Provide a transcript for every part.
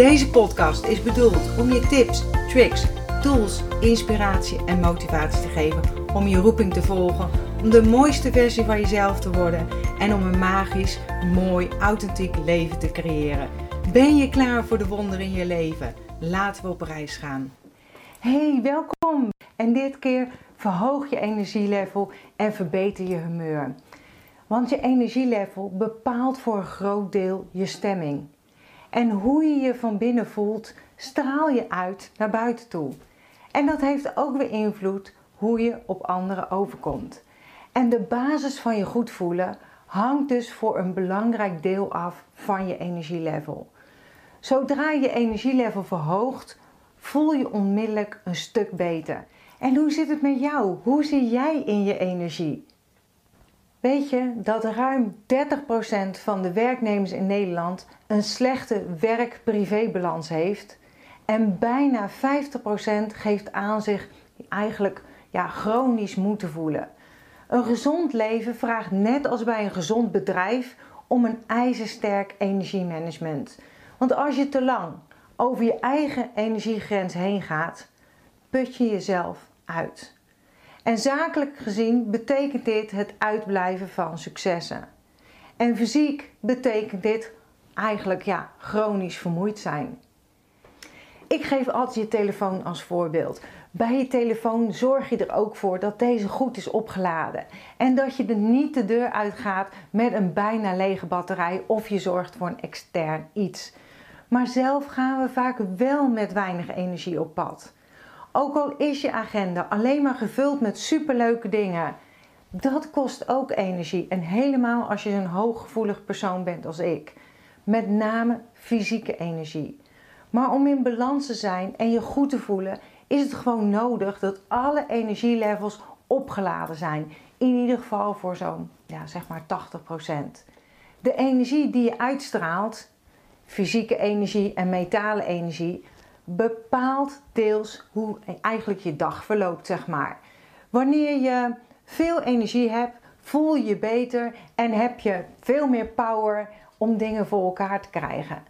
Deze podcast is bedoeld om je tips, tricks, tools, inspiratie en motivatie te geven om je roeping te volgen, om de mooiste versie van jezelf te worden en om een magisch, mooi, authentiek leven te creëren. Ben je klaar voor de wonderen in je leven? Laten we op reis gaan. Hey, welkom! En dit keer verhoog je energielevel en verbeter je humeur. Want je energielevel bepaalt voor een groot deel je stemming. En hoe je je van binnen voelt, straal je uit naar buiten toe. En dat heeft ook weer invloed hoe je op anderen overkomt. En de basis van je goed voelen hangt dus voor een belangrijk deel af van je energielevel. Zodra je energielevel verhoogt, voel je onmiddellijk een stuk beter. En hoe zit het met jou? Hoe zie jij in je energie? Weet je dat ruim 30% van de werknemers in Nederland een slechte werk-privébalans heeft? En bijna 50% geeft aan zich eigenlijk ja, chronisch moeten voelen. Een gezond leven vraagt net als bij een gezond bedrijf om een ijzersterk energiemanagement. Want als je te lang over je eigen energiegrens heen gaat, put je jezelf uit. En zakelijk gezien betekent dit het uitblijven van successen. En fysiek betekent dit eigenlijk ja, chronisch vermoeid zijn. Ik geef altijd je telefoon als voorbeeld. Bij je telefoon zorg je er ook voor dat deze goed is opgeladen. En dat je er niet de deur uitgaat met een bijna lege batterij of je zorgt voor een extern iets. Maar zelf gaan we vaak wel met weinig energie op pad. Ook al is je agenda alleen maar gevuld met superleuke dingen, dat kost ook energie. En helemaal als je een hooggevoelig persoon bent als ik. Met name fysieke energie. Maar om in balans te zijn en je goed te voelen, is het gewoon nodig dat alle energielevels opgeladen zijn. In ieder geval voor zo'n ja, zeg maar 80%. De energie die je uitstraalt, fysieke energie en metalen energie, bepaalt deels hoe eigenlijk je dag verloopt, zeg maar. Wanneer je veel energie hebt, voel je je beter en heb je veel meer power om dingen voor elkaar te krijgen.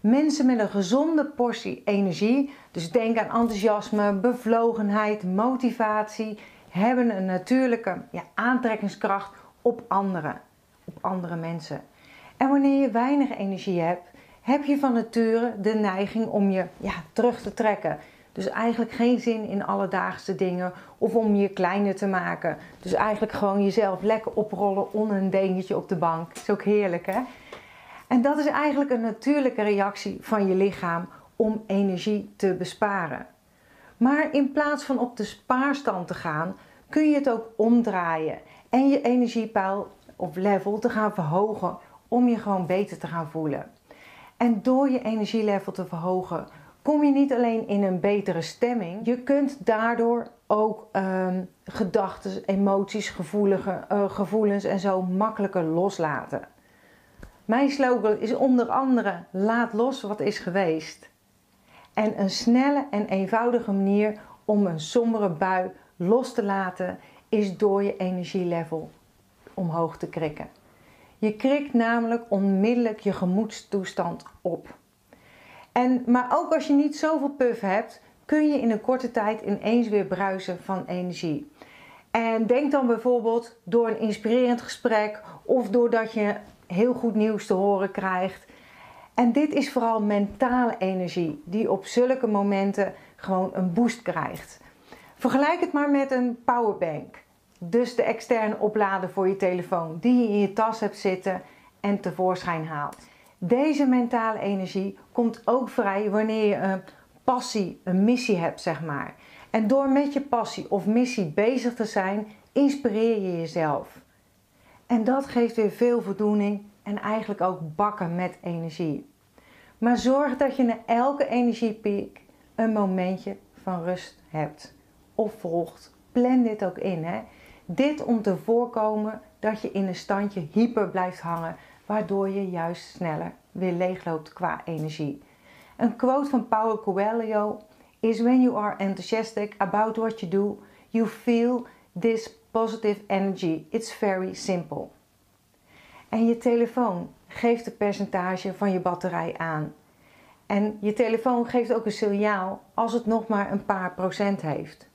Mensen met een gezonde portie energie, dus denk aan enthousiasme, bevlogenheid, motivatie, hebben een natuurlijke ja, aantrekkingskracht op anderen, op andere mensen. En wanneer je weinig energie hebt, heb je van nature de neiging om je ja, terug te trekken. Dus eigenlijk geen zin in alledaagse dingen of om je kleiner te maken. Dus eigenlijk gewoon jezelf lekker oprollen onder een dingetje op de bank. Is ook heerlijk hè? En dat is eigenlijk een natuurlijke reactie van je lichaam om energie te besparen. Maar in plaats van op de spaarstand te gaan, kun je het ook omdraaien en je energiepeil of level te gaan verhogen om je gewoon beter te gaan voelen. En door je energielevel te verhogen, kom je niet alleen in een betere stemming, je kunt daardoor ook um, gedachten, emoties, uh, gevoelens en zo makkelijker loslaten. Mijn slogan is onder andere: laat los wat is geweest. En een snelle en eenvoudige manier om een sombere bui los te laten is door je energielevel omhoog te krikken. Je krikt namelijk onmiddellijk je gemoedstoestand op. En, maar ook als je niet zoveel puff hebt, kun je in een korte tijd ineens weer bruisen van energie. En denk dan bijvoorbeeld door een inspirerend gesprek of doordat je heel goed nieuws te horen krijgt. En dit is vooral mentale energie die op zulke momenten gewoon een boost krijgt. Vergelijk het maar met een powerbank. Dus de externe oplader voor je telefoon die je in je tas hebt zitten en tevoorschijn haalt. Deze mentale energie komt ook vrij wanneer je een passie, een missie hebt, zeg maar. En door met je passie of missie bezig te zijn, inspireer je jezelf. En dat geeft weer veel voldoening en eigenlijk ook bakken met energie. Maar zorg dat je na elke energiepiek een momentje van rust hebt. Of volgt. Plan dit ook in. Hè? Dit om te voorkomen dat je in een standje hyper blijft hangen, waardoor je juist sneller weer leegloopt qua energie. Een quote van Paulo Coelho is: When you are enthusiastic about what you do, you feel this positive energy. It's very simple. En je telefoon geeft het percentage van je batterij aan. En je telefoon geeft ook een signaal als het nog maar een paar procent heeft.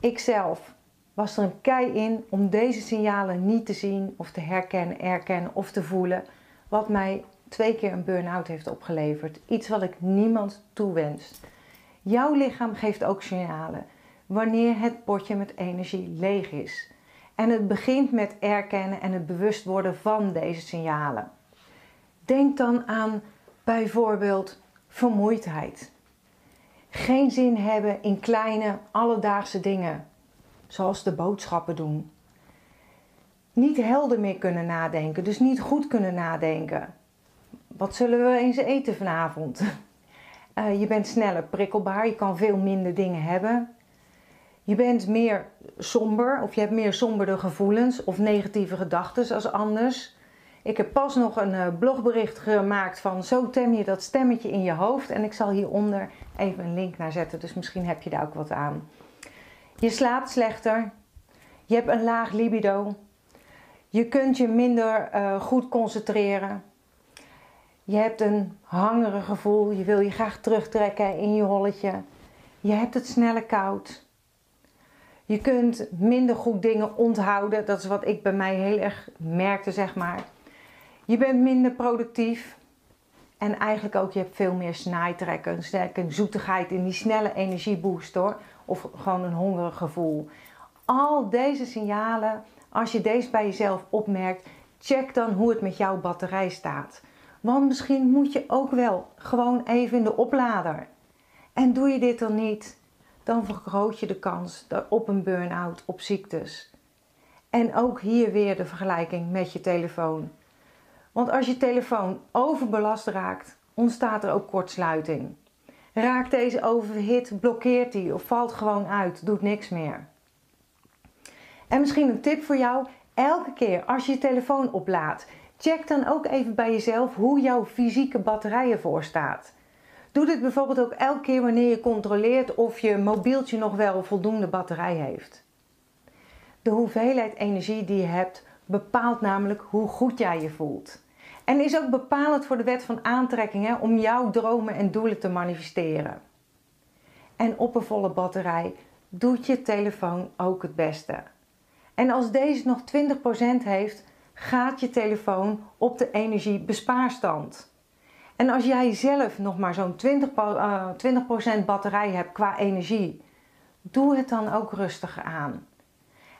Ikzelf was er een kei in om deze signalen niet te zien of te herkennen, erkennen of te voelen, wat mij twee keer een burn-out heeft opgeleverd. Iets wat ik niemand toewens. Jouw lichaam geeft ook signalen wanneer het potje met energie leeg is. En het begint met erkennen en het bewust worden van deze signalen. Denk dan aan bijvoorbeeld vermoeidheid. Geen zin hebben in kleine alledaagse dingen, zoals de boodschappen doen. Niet helder meer kunnen nadenken, dus niet goed kunnen nadenken. Wat zullen we eens eten vanavond? Uh, je bent sneller prikkelbaar, je kan veel minder dingen hebben. Je bent meer somber of je hebt meer somberde gevoelens of negatieve gedachten als anders. Ik heb pas nog een uh, blogbericht gemaakt van zo tem je dat stemmetje in je hoofd. En ik zal hieronder even een link naar zetten, dus misschien heb je daar ook wat aan. Je slaapt slechter. Je hebt een laag libido. Je kunt je minder uh, goed concentreren. Je hebt een hangerig gevoel. Je wil je graag terugtrekken in je holletje. Je hebt het sneller koud. Je kunt minder goed dingen onthouden. Dat is wat ik bij mij heel erg merkte, zeg maar. Je bent minder productief. En eigenlijk ook, je hebt veel meer snijtrekken, een zoetigheid in die snelle energieboost hoor. Of gewoon een hongerig gevoel. Al deze signalen, als je deze bij jezelf opmerkt, check dan hoe het met jouw batterij staat. Want misschien moet je ook wel gewoon even in de oplader. En doe je dit dan niet, dan vergroot je de kans op een burn-out, op ziektes. En ook hier weer de vergelijking met je telefoon. Want als je telefoon overbelast raakt, ontstaat er ook kortsluiting. Raakt deze overhit, blokkeert die of valt gewoon uit, doet niks meer. En misschien een tip voor jou: elke keer als je je telefoon oplaadt, check dan ook even bij jezelf hoe jouw fysieke batterij ervoor staat. Doe dit bijvoorbeeld ook elke keer wanneer je controleert of je mobieltje nog wel voldoende batterij heeft. De hoeveelheid energie die je hebt bepaalt namelijk hoe goed jij je voelt. En is ook bepalend voor de wet van aantrekking hè, om jouw dromen en doelen te manifesteren. En op een volle batterij doet je telefoon ook het beste. En als deze nog 20% heeft, gaat je telefoon op de energiebespaarstand. En als jij zelf nog maar zo'n 20%, uh, 20 batterij hebt qua energie, doe het dan ook rustig aan.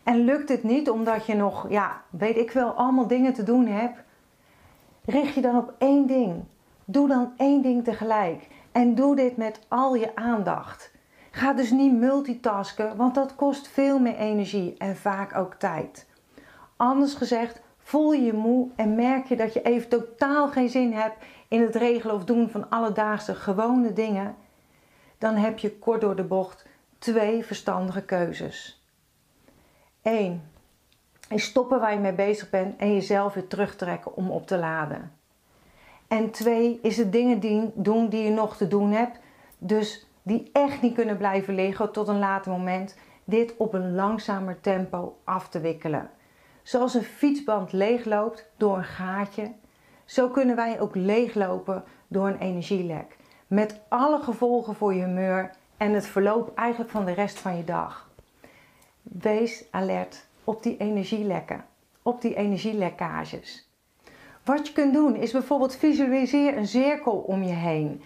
En lukt het niet omdat je nog, ja, weet ik wel, allemaal dingen te doen hebt, richt je dan op één ding. Doe dan één ding tegelijk. En doe dit met al je aandacht. Ga dus niet multitasken, want dat kost veel meer energie en vaak ook tijd. Anders gezegd, voel je je moe en merk je dat je even totaal geen zin hebt in het regelen of doen van alledaagse gewone dingen, dan heb je kort door de bocht twee verstandige keuzes. 1 is stoppen waar je mee bezig bent en jezelf weer terugtrekken om op te laden. En twee is de dingen die, doen die je nog te doen hebt. Dus die echt niet kunnen blijven liggen tot een later moment. Dit op een langzamer tempo af te wikkelen. Zoals een fietsband leegloopt door een gaatje. Zo kunnen wij ook leeglopen door een energielek. Met alle gevolgen voor je humeur en het verloop eigenlijk van de rest van je dag. Wees alert op die energielekken, op die energielekkages. Wat je kunt doen is bijvoorbeeld visualiseer een cirkel om je heen.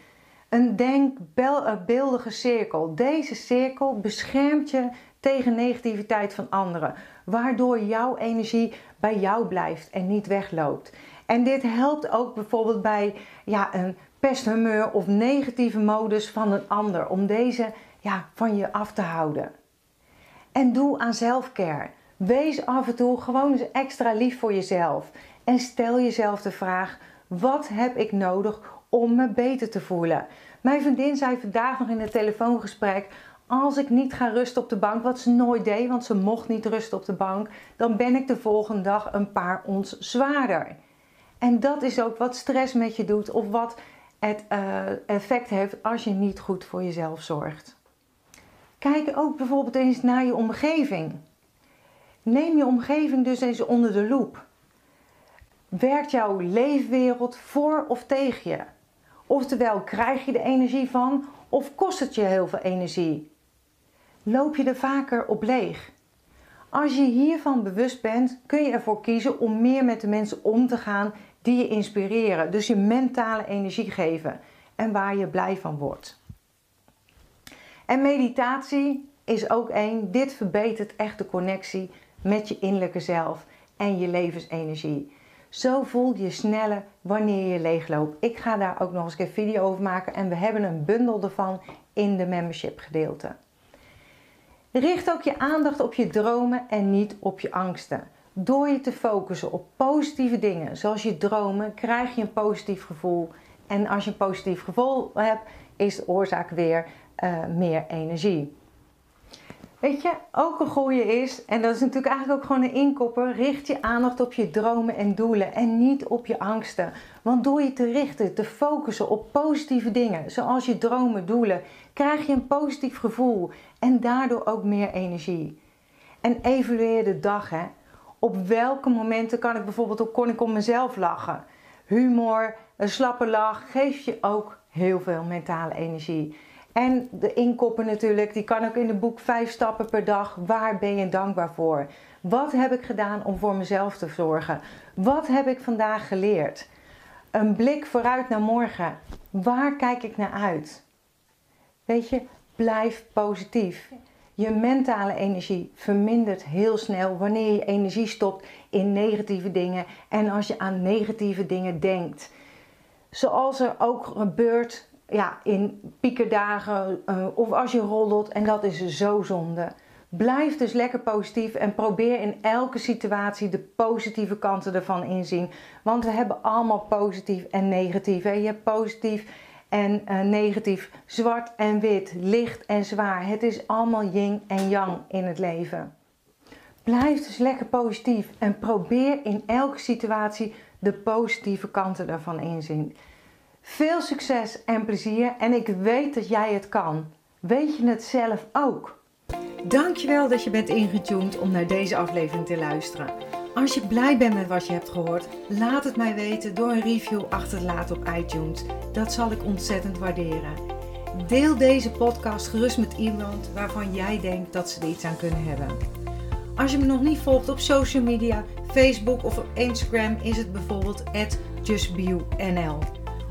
Een denkbeeldige cirkel. Deze cirkel beschermt je tegen negativiteit van anderen, waardoor jouw energie bij jou blijft en niet wegloopt. En dit helpt ook bijvoorbeeld bij ja, een pesthumeur of negatieve modus van een ander, om deze ja, van je af te houden. En doe aan zelfcare. Wees af en toe gewoon eens extra lief voor jezelf. En stel jezelf de vraag: wat heb ik nodig om me beter te voelen. Mijn vriendin zei vandaag nog in het telefoongesprek: als ik niet ga rusten op de bank, wat ze nooit deed, want ze mocht niet rusten op de bank, dan ben ik de volgende dag een paar ons zwaarder. En dat is ook wat stress met je doet of wat het uh, effect heeft als je niet goed voor jezelf zorgt. Kijk ook bijvoorbeeld eens naar je omgeving. Neem je omgeving dus eens onder de loep. Werkt jouw leefwereld voor of tegen je? Oftewel, krijg je de energie van of kost het je heel veel energie? Loop je er vaker op leeg? Als je hiervan bewust bent, kun je ervoor kiezen om meer met de mensen om te gaan die je inspireren. Dus je mentale energie geven en waar je blij van wordt. En meditatie is ook één. Dit verbetert echt de connectie met je innerlijke zelf en je levensenergie. Zo voel je sneller wanneer je leegloopt. Ik ga daar ook nog eens een video over maken en we hebben een bundel ervan in de membership gedeelte. Richt ook je aandacht op je dromen en niet op je angsten. Door je te focussen op positieve dingen, zoals je dromen, krijg je een positief gevoel. En als je een positief gevoel hebt, is de oorzaak weer uh, meer energie. Weet je, ook een goeie is, en dat is natuurlijk eigenlijk ook gewoon een inkopper, richt je aandacht op je dromen en doelen en niet op je angsten. Want door je te richten, te focussen op positieve dingen, zoals je dromen, doelen, krijg je een positief gevoel en daardoor ook meer energie. En evalueer de dag, hè. Op welke momenten kan ik bijvoorbeeld ook kon ik om mezelf lachen? Humor, een slappe lach geeft je ook heel veel mentale energie. En de inkoppen natuurlijk, die kan ook in het boek 5 stappen per dag. Waar ben je dankbaar voor? Wat heb ik gedaan om voor mezelf te zorgen? Wat heb ik vandaag geleerd? Een blik vooruit naar morgen. Waar kijk ik naar uit? Weet je, blijf positief. Je mentale energie vermindert heel snel wanneer je energie stopt in negatieve dingen en als je aan negatieve dingen denkt. Zoals er ook gebeurt ja, in piekerdagen uh, of als je roddelt en dat is zo zonde. Blijf dus lekker positief en probeer in elke situatie de positieve kanten ervan inzien. Want we hebben allemaal positief en negatief. Hè? Je hebt positief en uh, negatief, zwart en wit, licht en zwaar. Het is allemaal yin en yang in het leven. Blijf dus lekker positief en probeer in elke situatie de positieve kanten daarvan inzien. Veel succes en plezier en ik weet dat jij het kan. Weet je het zelf ook? Dankjewel dat je bent ingetuned om naar deze aflevering te luisteren. Als je blij bent met wat je hebt gehoord, laat het mij weten door een review achter te laten op iTunes. Dat zal ik ontzettend waarderen. Deel deze podcast gerust met iemand waarvan jij denkt dat ze er iets aan kunnen hebben. Als je me nog niet volgt op social media, Facebook of op Instagram, is het bijvoorbeeld justbionl.